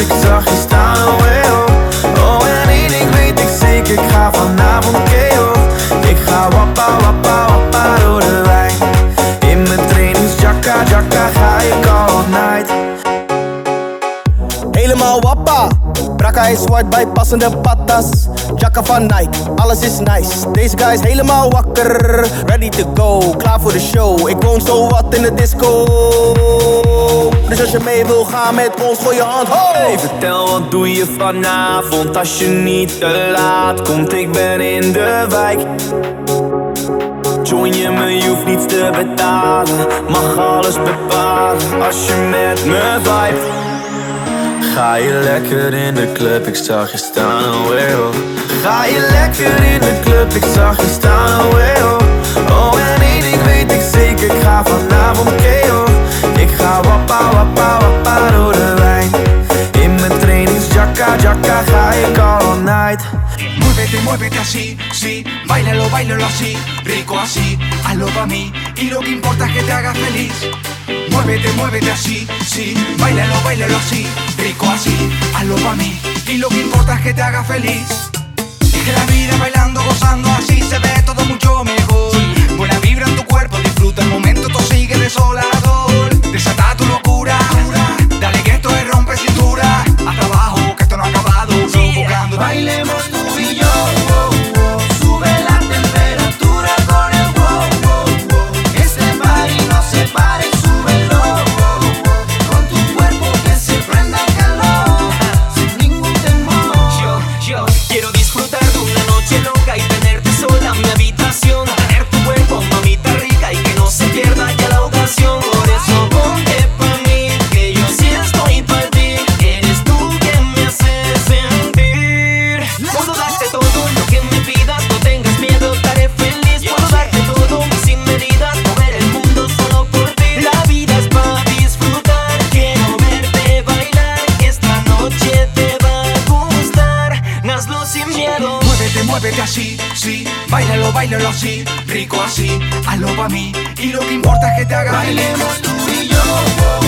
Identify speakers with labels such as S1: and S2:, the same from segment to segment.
S1: ik zag
S2: van Nike, alles is nice. Deze guy is helemaal wakker, ready to go, klaar voor de show. Ik woon zo wat in de disco. Dus als je mee wil gaan met ons, gooi je hand hoog.
S1: Hey, vertel wat doe je vanavond als je niet te laat komt. Ik ben in de wijk. Join je me, je hoeft niets te betalen. Mag alles bepalen als je met me vibe. Ga je lekker in de club, ik zag je staan, oh Ga je lekker in de club, ik zag je staan, oh, weo oh. oh. En één ding weet ik zeker, ik ga vanavond keo oh. Ik ga wappa, wappa, wappa door de wijn. In mijn trainingsjakka, jakka ga ik all night.
S3: Muévete, muévete así, sí, bailalo, bailalo así, rico así, hazlo pa' mí, y lo que importa es que te hagas feliz. Muévete, muévete así, sí, bailalo, bailalo así, rico así, hazlo pa' mí, y lo que importa es que te hagas feliz. Sigue la vida bailando, gozando, así se ve todo mucho mejor. Buena vibra en tu cuerpo, disfruta el momento, tú sigue desolador. Desata tu locura. así, rico así, hazlo pa' mí. Y lo que importa es que te haga Bailemos tú y yo.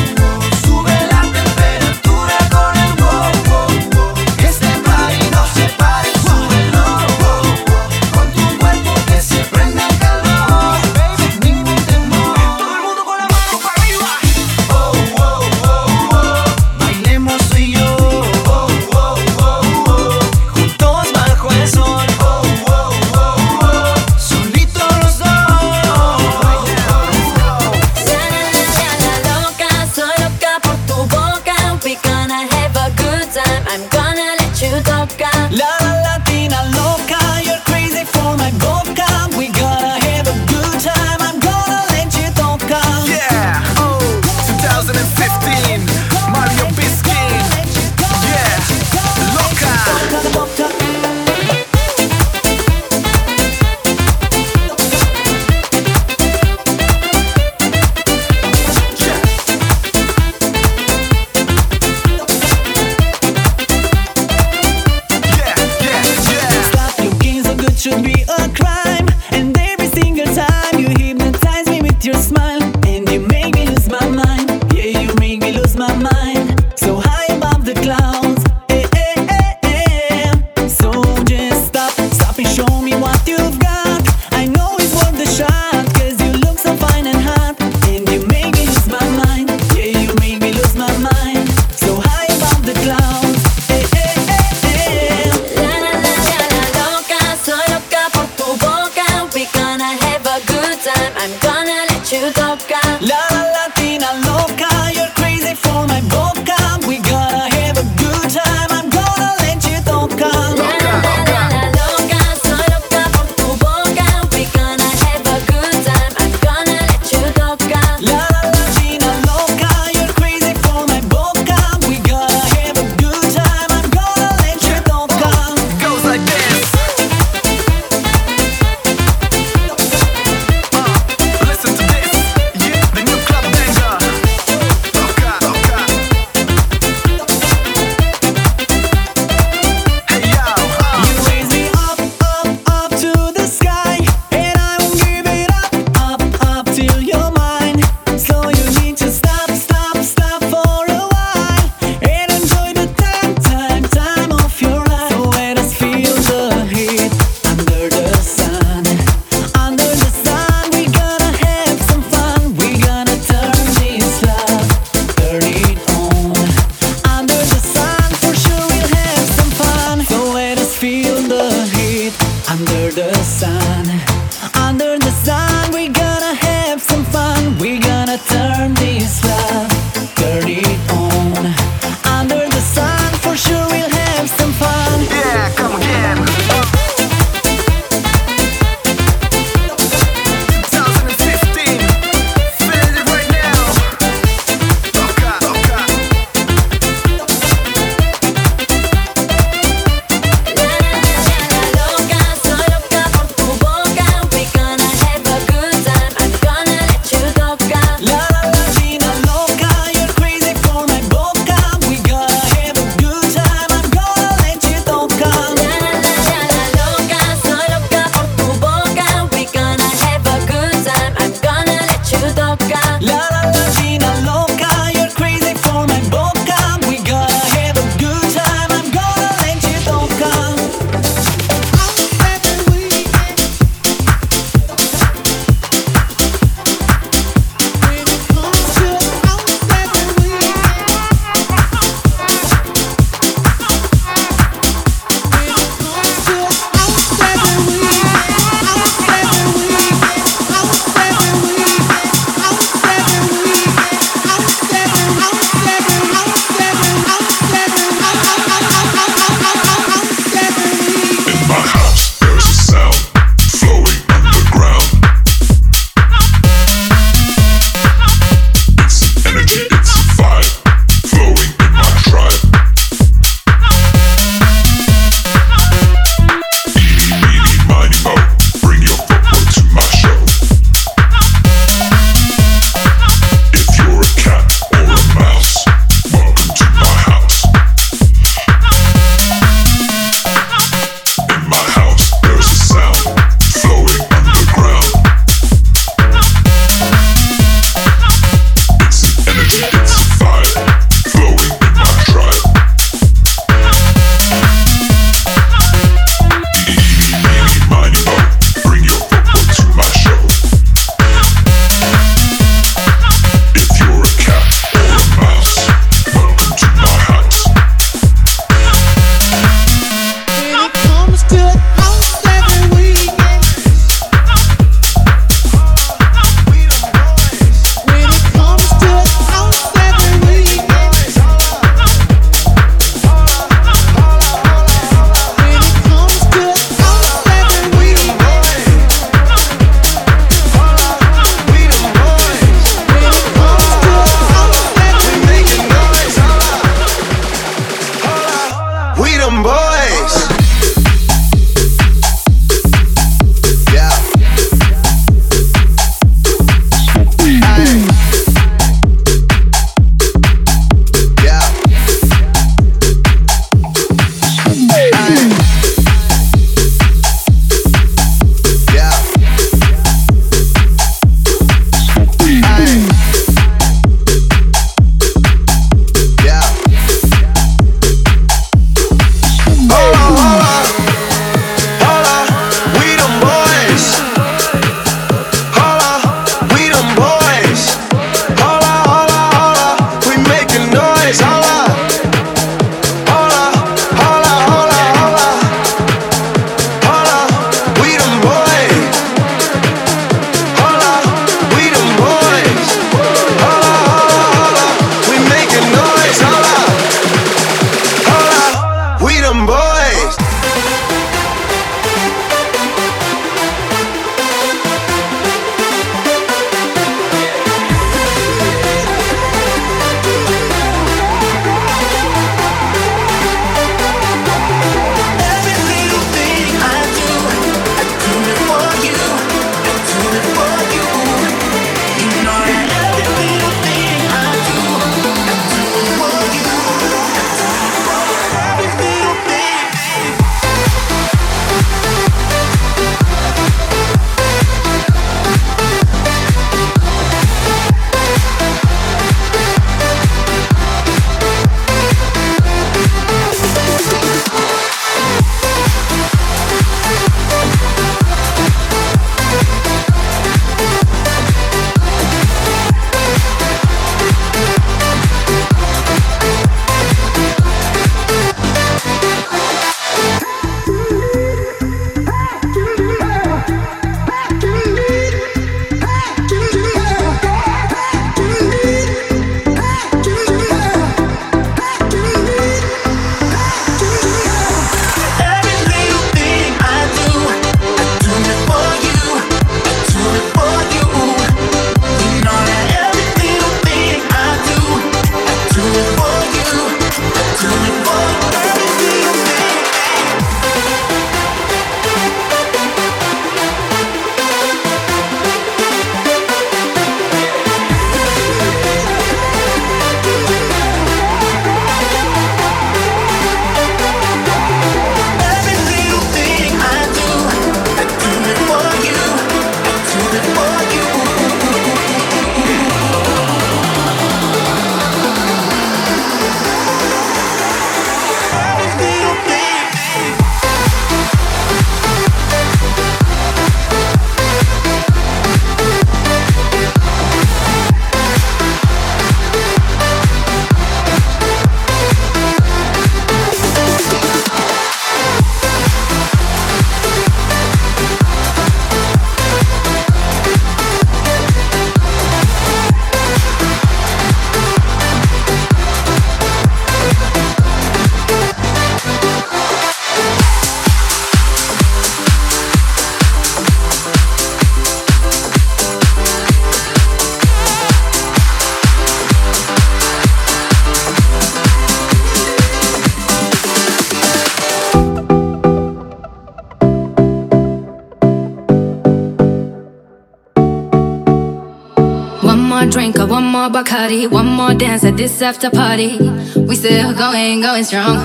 S4: More Bacardi, one more dance at this after party. We still going, going strong.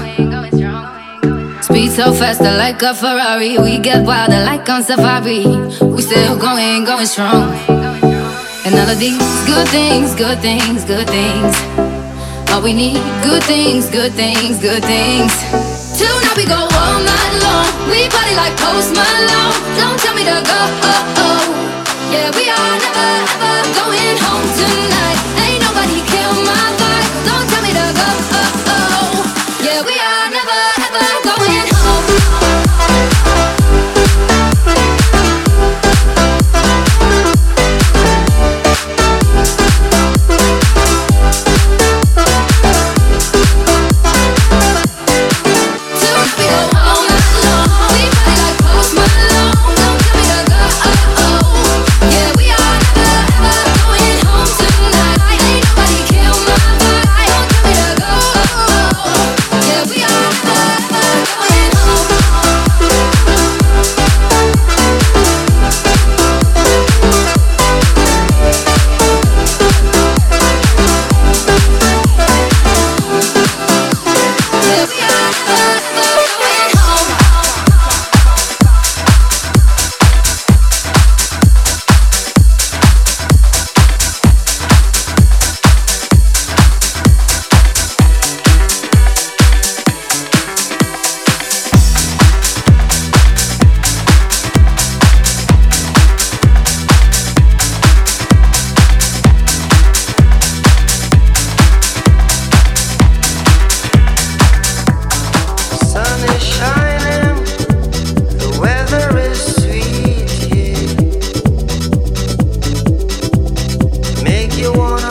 S4: Speed so faster like a Ferrari. We get wilder like on safari. We still going, going strong. And all of these good things, good things, good things. All we need, good things, good things, good things. Tonight we go all night long. We party like Post Malone. Don't tell me to go. Oh, oh. Yeah, we are never ever going home tonight.
S5: You wanna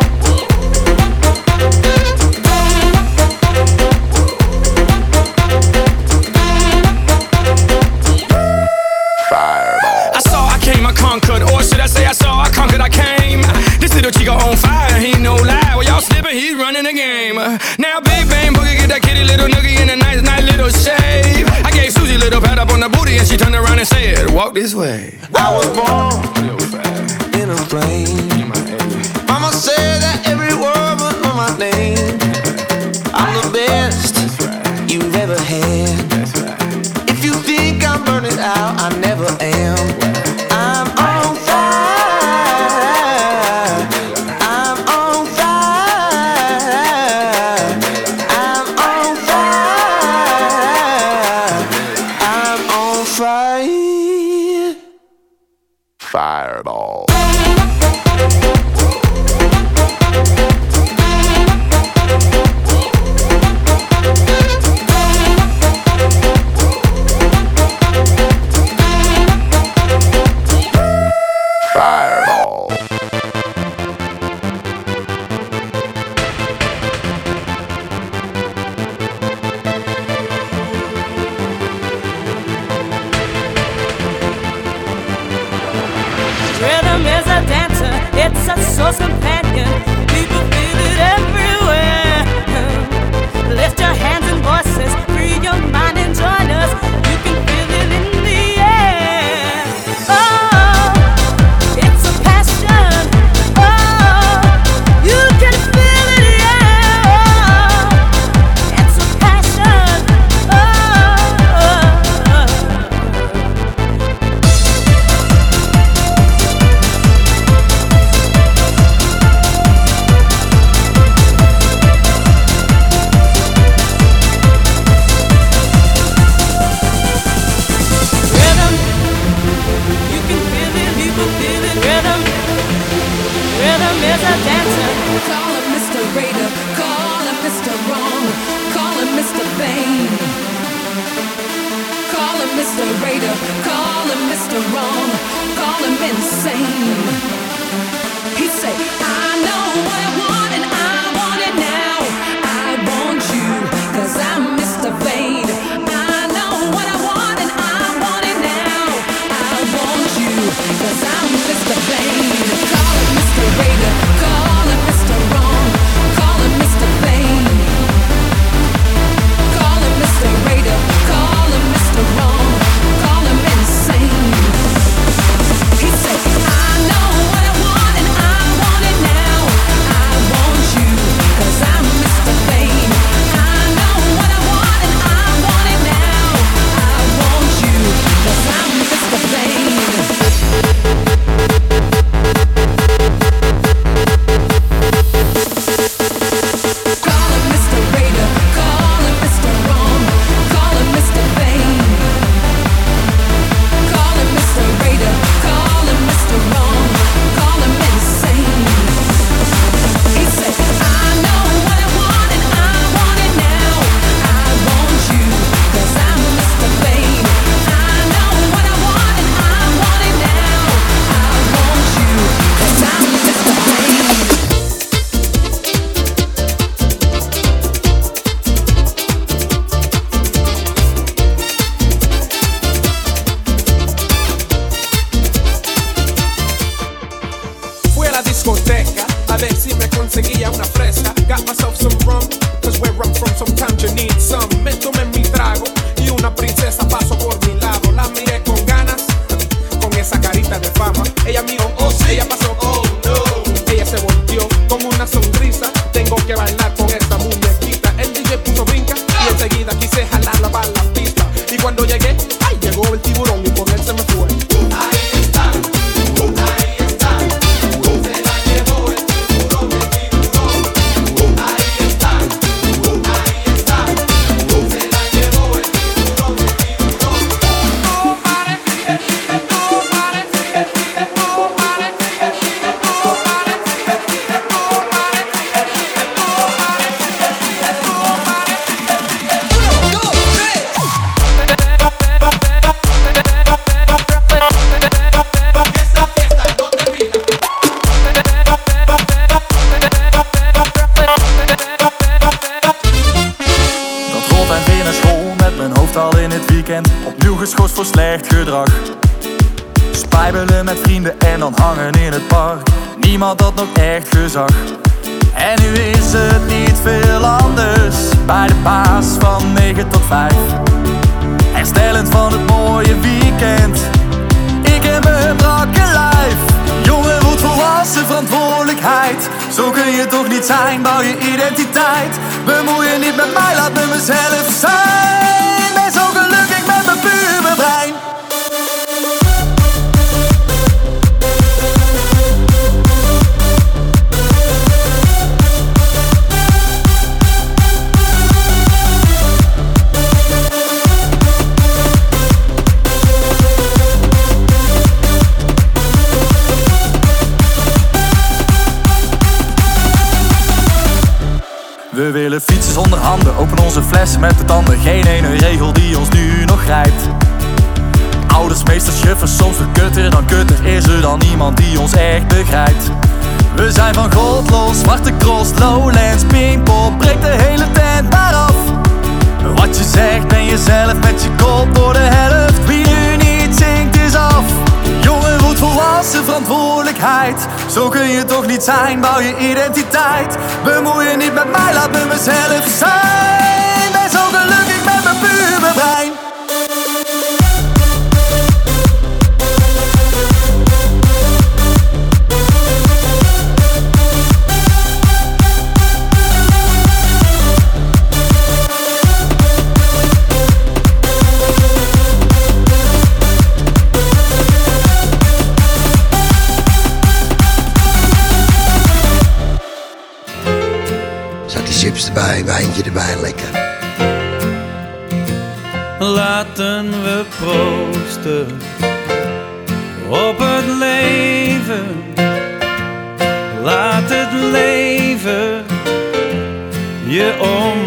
S6: and said, Walk this way.
S7: I was born in a
S8: explain.
S9: Call
S10: some. Me die ons echt begrijpt? We zijn van God los, zwarte cross, lowlands, pinkpop, breek de hele tent maar af. Wat je zegt ben jezelf met je kop door de helft. Wie nu niet zingt is af. Jongen voelt volwassen verantwoordelijkheid. Zo kun je toch niet zijn, bouw je identiteit. Bemoei je niet met mij, laat me mezelf zijn.
S11: Laten we proosten op het leven. Laat het leven je omarmen.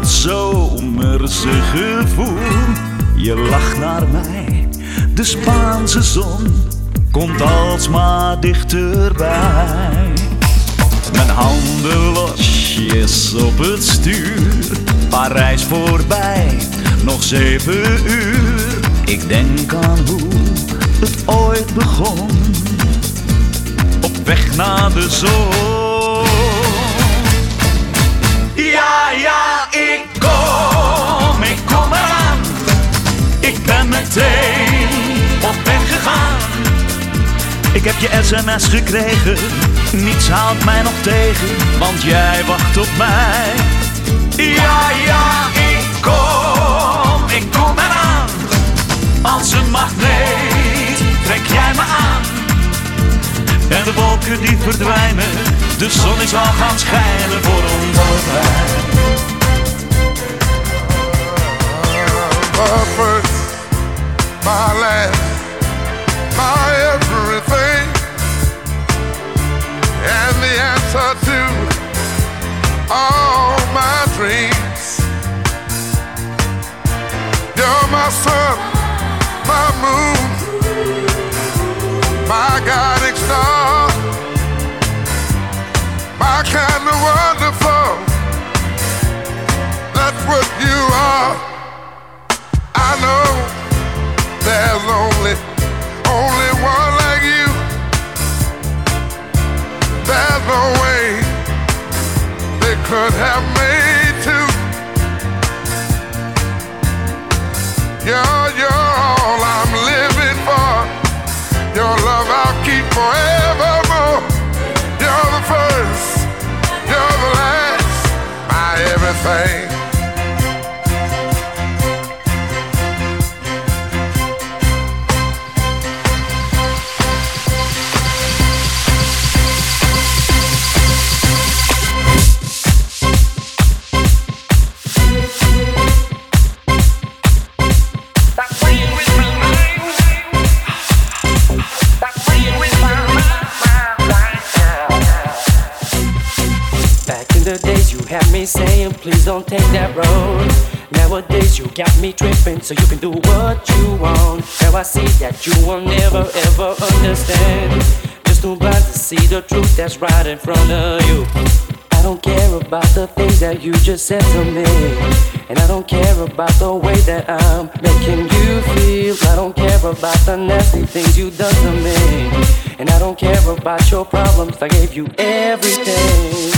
S11: Dat
S12: zomerse gevoel. Je lacht naar mij, de Spaanse zon komt alsmaar dichterbij. Mijn handen losjes op het stuur, Parijs voorbij, nog zeven uur. Ik denk aan hoe het ooit begon op weg naar de zon. Ja, ja, ik kom, ik kom eraan. Ik ben meteen op weg gegaan. Ik heb je sms gekregen, niets houdt mij nog tegen, want jij wacht op mij. Ja, ja, ik kom, ik kom eraan. Als een magneet trek jij me aan. En de wolken die verdwijnen, de zon is al gaan schijnen voor ons allebei.
S13: my first, my last, my everything, and the answer to all my dreams. You're my sun, my moon, my guiding star. How kind of wonderful that's what you are. I know there's
S14: only only one like you. There's no way they could have made two. Everything. Got me tripping, so you can do what you want. Now I see that you will never ever understand. Just too blind to see the truth that's right in front of you. I don't care about the things that you just said to me. And I don't care about the way that I'm making you feel. I don't care about the nasty things you done to me. And I don't care about your problems. I gave you everything.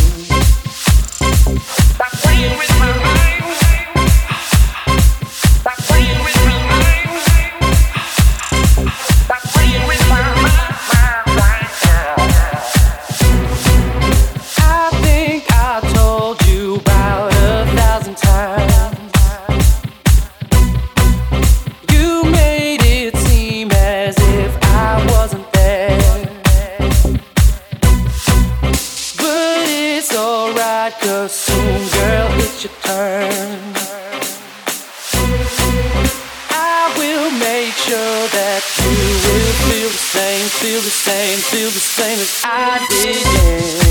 S14: Stop playing with my mind. Same as I did. yeah.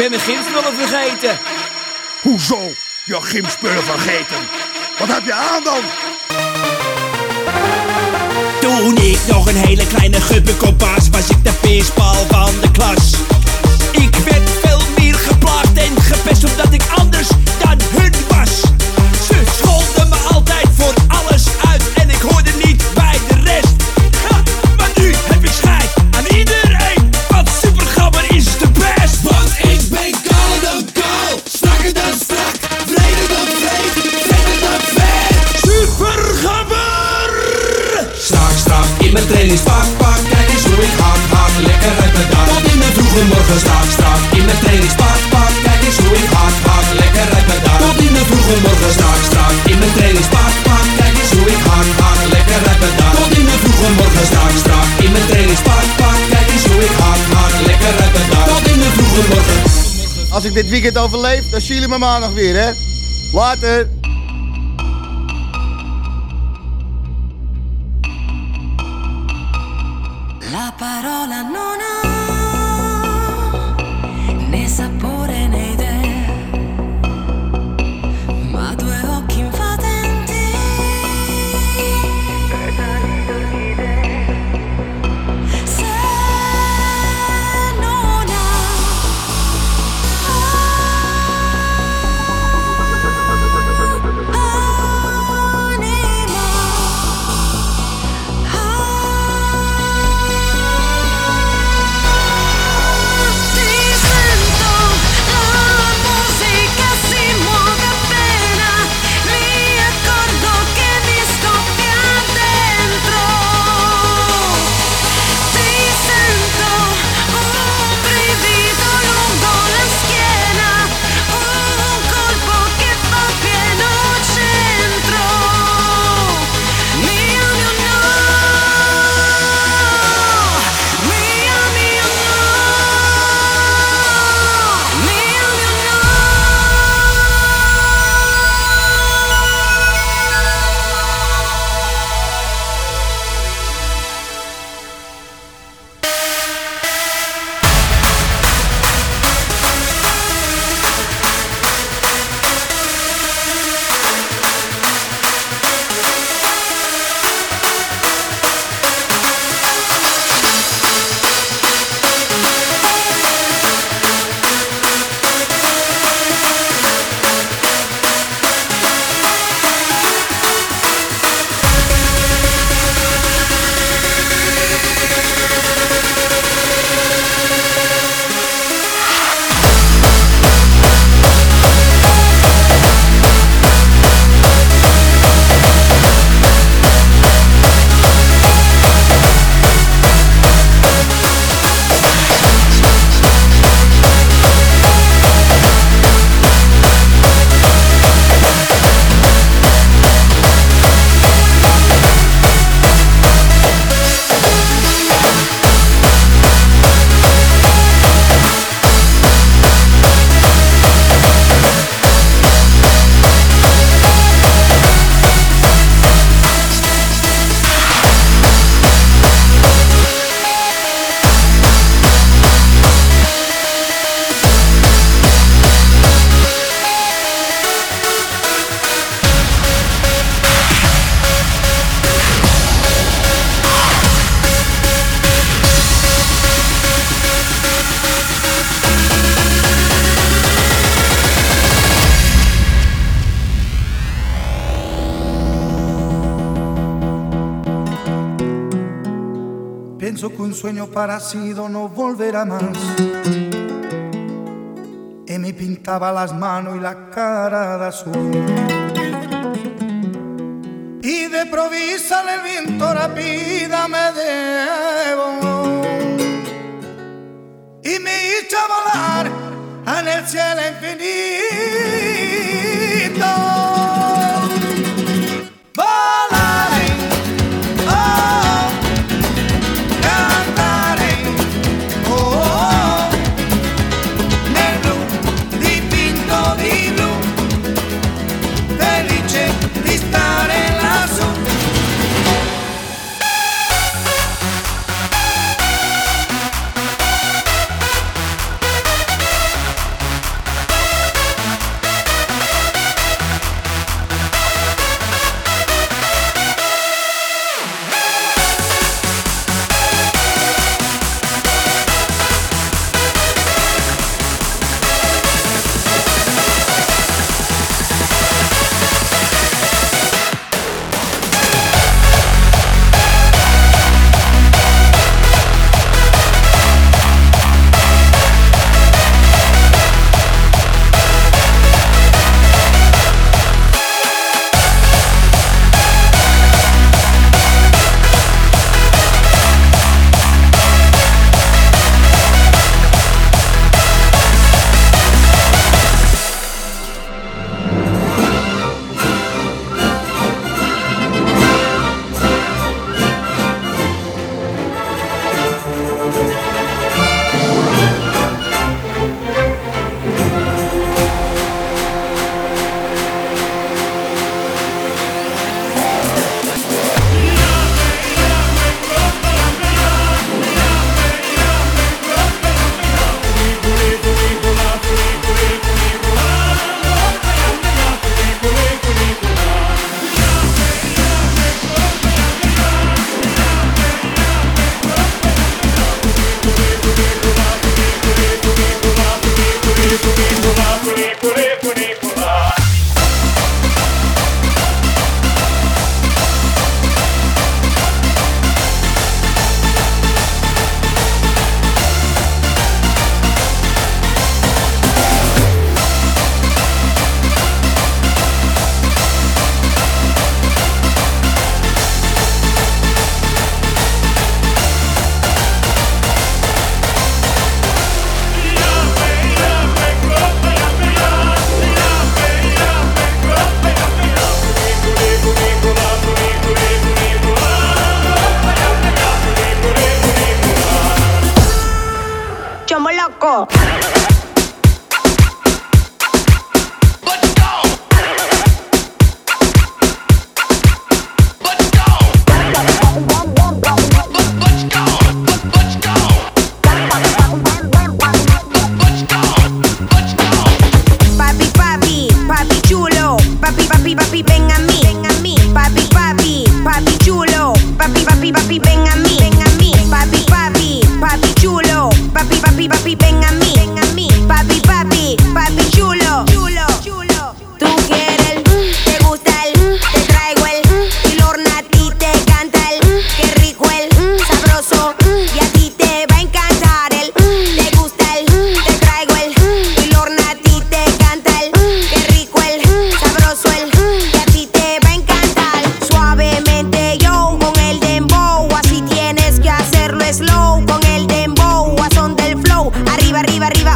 S15: Ben mijn gymspullen vergeten.
S16: Hoezo? Je gymspullen vergeten? Wat heb je aan dan?
S17: Toen ik nog een hele kleine gubbekop was, was ik de peersbal van de klas. Ik werd veel meer geplaagd en gepest omdat ik anders dan pak, kijk eens hoe ik hak, hak, lekker uit mijn dak. Tot in de vroege morgen strak, strak in mijn trainingspak, pak, kijk eens hoe ik hak, hak, lekker uit mijn dak. Tot in de vroege morgen strak, strak in mijn trainingspak, pak, kijk eens hoe ik hak, hak, lekker uit mijn dak. Tot in de vroege morgen strak, strak in mijn trainingspak, pak, kijk eens hoe ik hak, hak, lekker uit mijn dak. Tot in de vroege morgen.
S18: Als ik dit weekend overleef, dan zien jullie me maandag weer, hè? Later.
S19: parecido no volverá más. Y me pintaba las manos y la cara de azul. Y de provisa el viento rápida me debo. Y me hizo volar en el cielo infinito.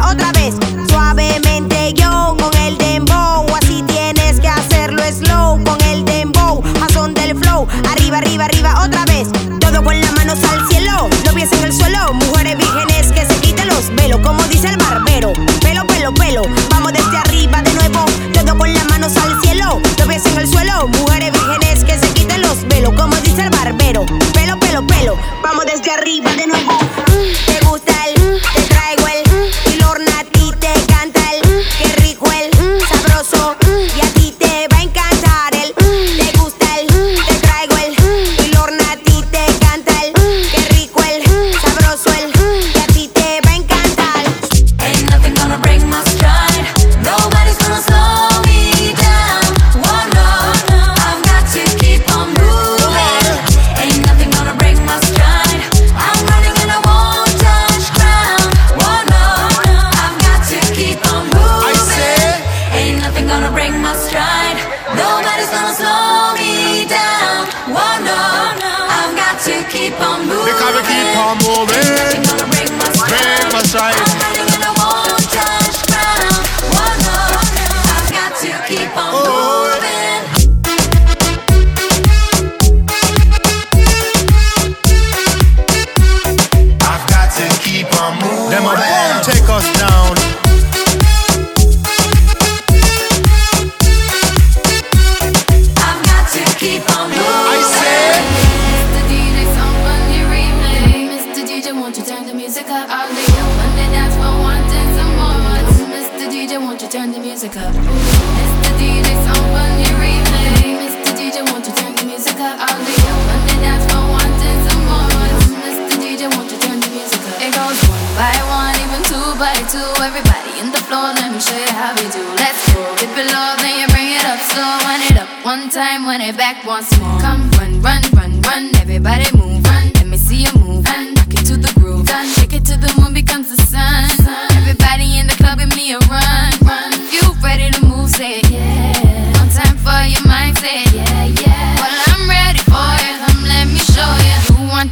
S20: otra vez. Suavemente yo con el dembow. Así tienes que hacerlo slow con el dembow. A son del flow. Arriba, arriba, arriba otra vez. Todo con las manos al cielo. No pies en el suelo. Mujeres vírgenes que se quiten los velos. Como dice el barbero. Pelo, pelo, pelo. Vamos desde arriba de nuevo. Todo con las manos al cielo. No pies en el
S21: suelo. Mujeres
S22: vírgenes que se quiten los velos.
S21: Como dice
S4: el barbero. Pelo, pelo, pelo. Vamos desde arriba. Turn the music up? Mr. DJ, somebody remake. Mr. DJ, won't you turn the music up? I'll be up on the dance floor wanting some more. Mr. DJ, won't you turn the music up? It goes one by one, even two by two. Everybody in the floor, let me show you how we do. Let's go. Dip it low, then you bring it up slow. Run it up one time, run it back once more. Come run, run, run, run. Everybody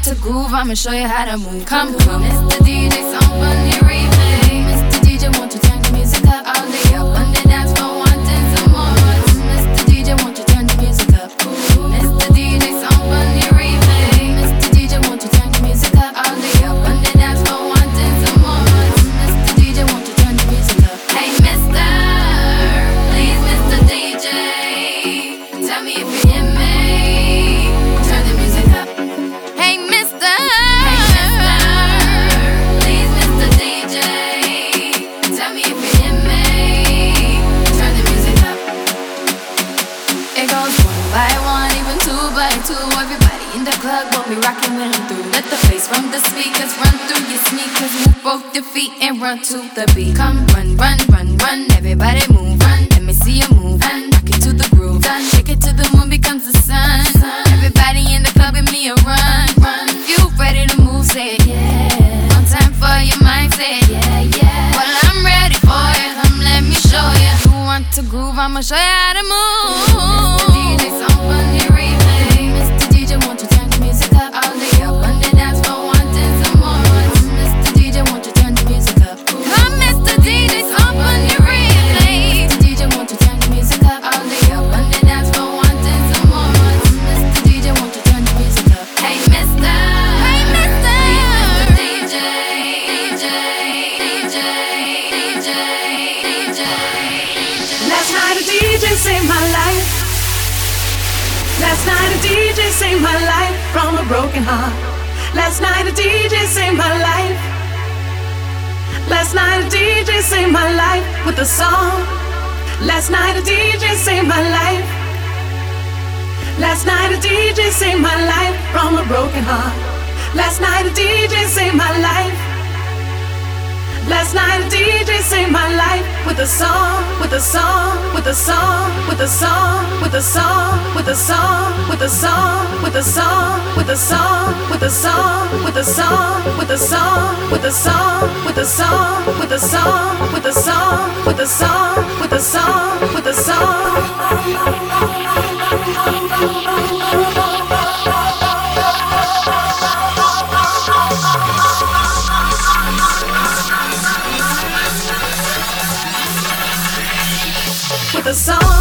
S4: to groove? I'ma show you how to move. Come, come, Mr. DJ, replay. Mr. run to the beat. Come run, run, run, run. Everybody move, run. Let me see you move. Run, rock it to the groove. Done, shake it to the moon becomes the sun. Everybody in the club, give me a run, run. If you ready to move, say it, yeah. One time for your mind, say it, yeah, yeah. Well, I'm ready for you. Come, let me show you. You want to groove? I'ma show you how to move.
S7: A broken heart. Last night a DJ saved my life. Last night a DJ saved my life with a song, with a song, with a song, with a song, with a song, with a song, with a song, with a song, with a song, with a song, with a song, with a song, with a song, with a song, with a song, with a song, with a song, with a song, with a song. Song.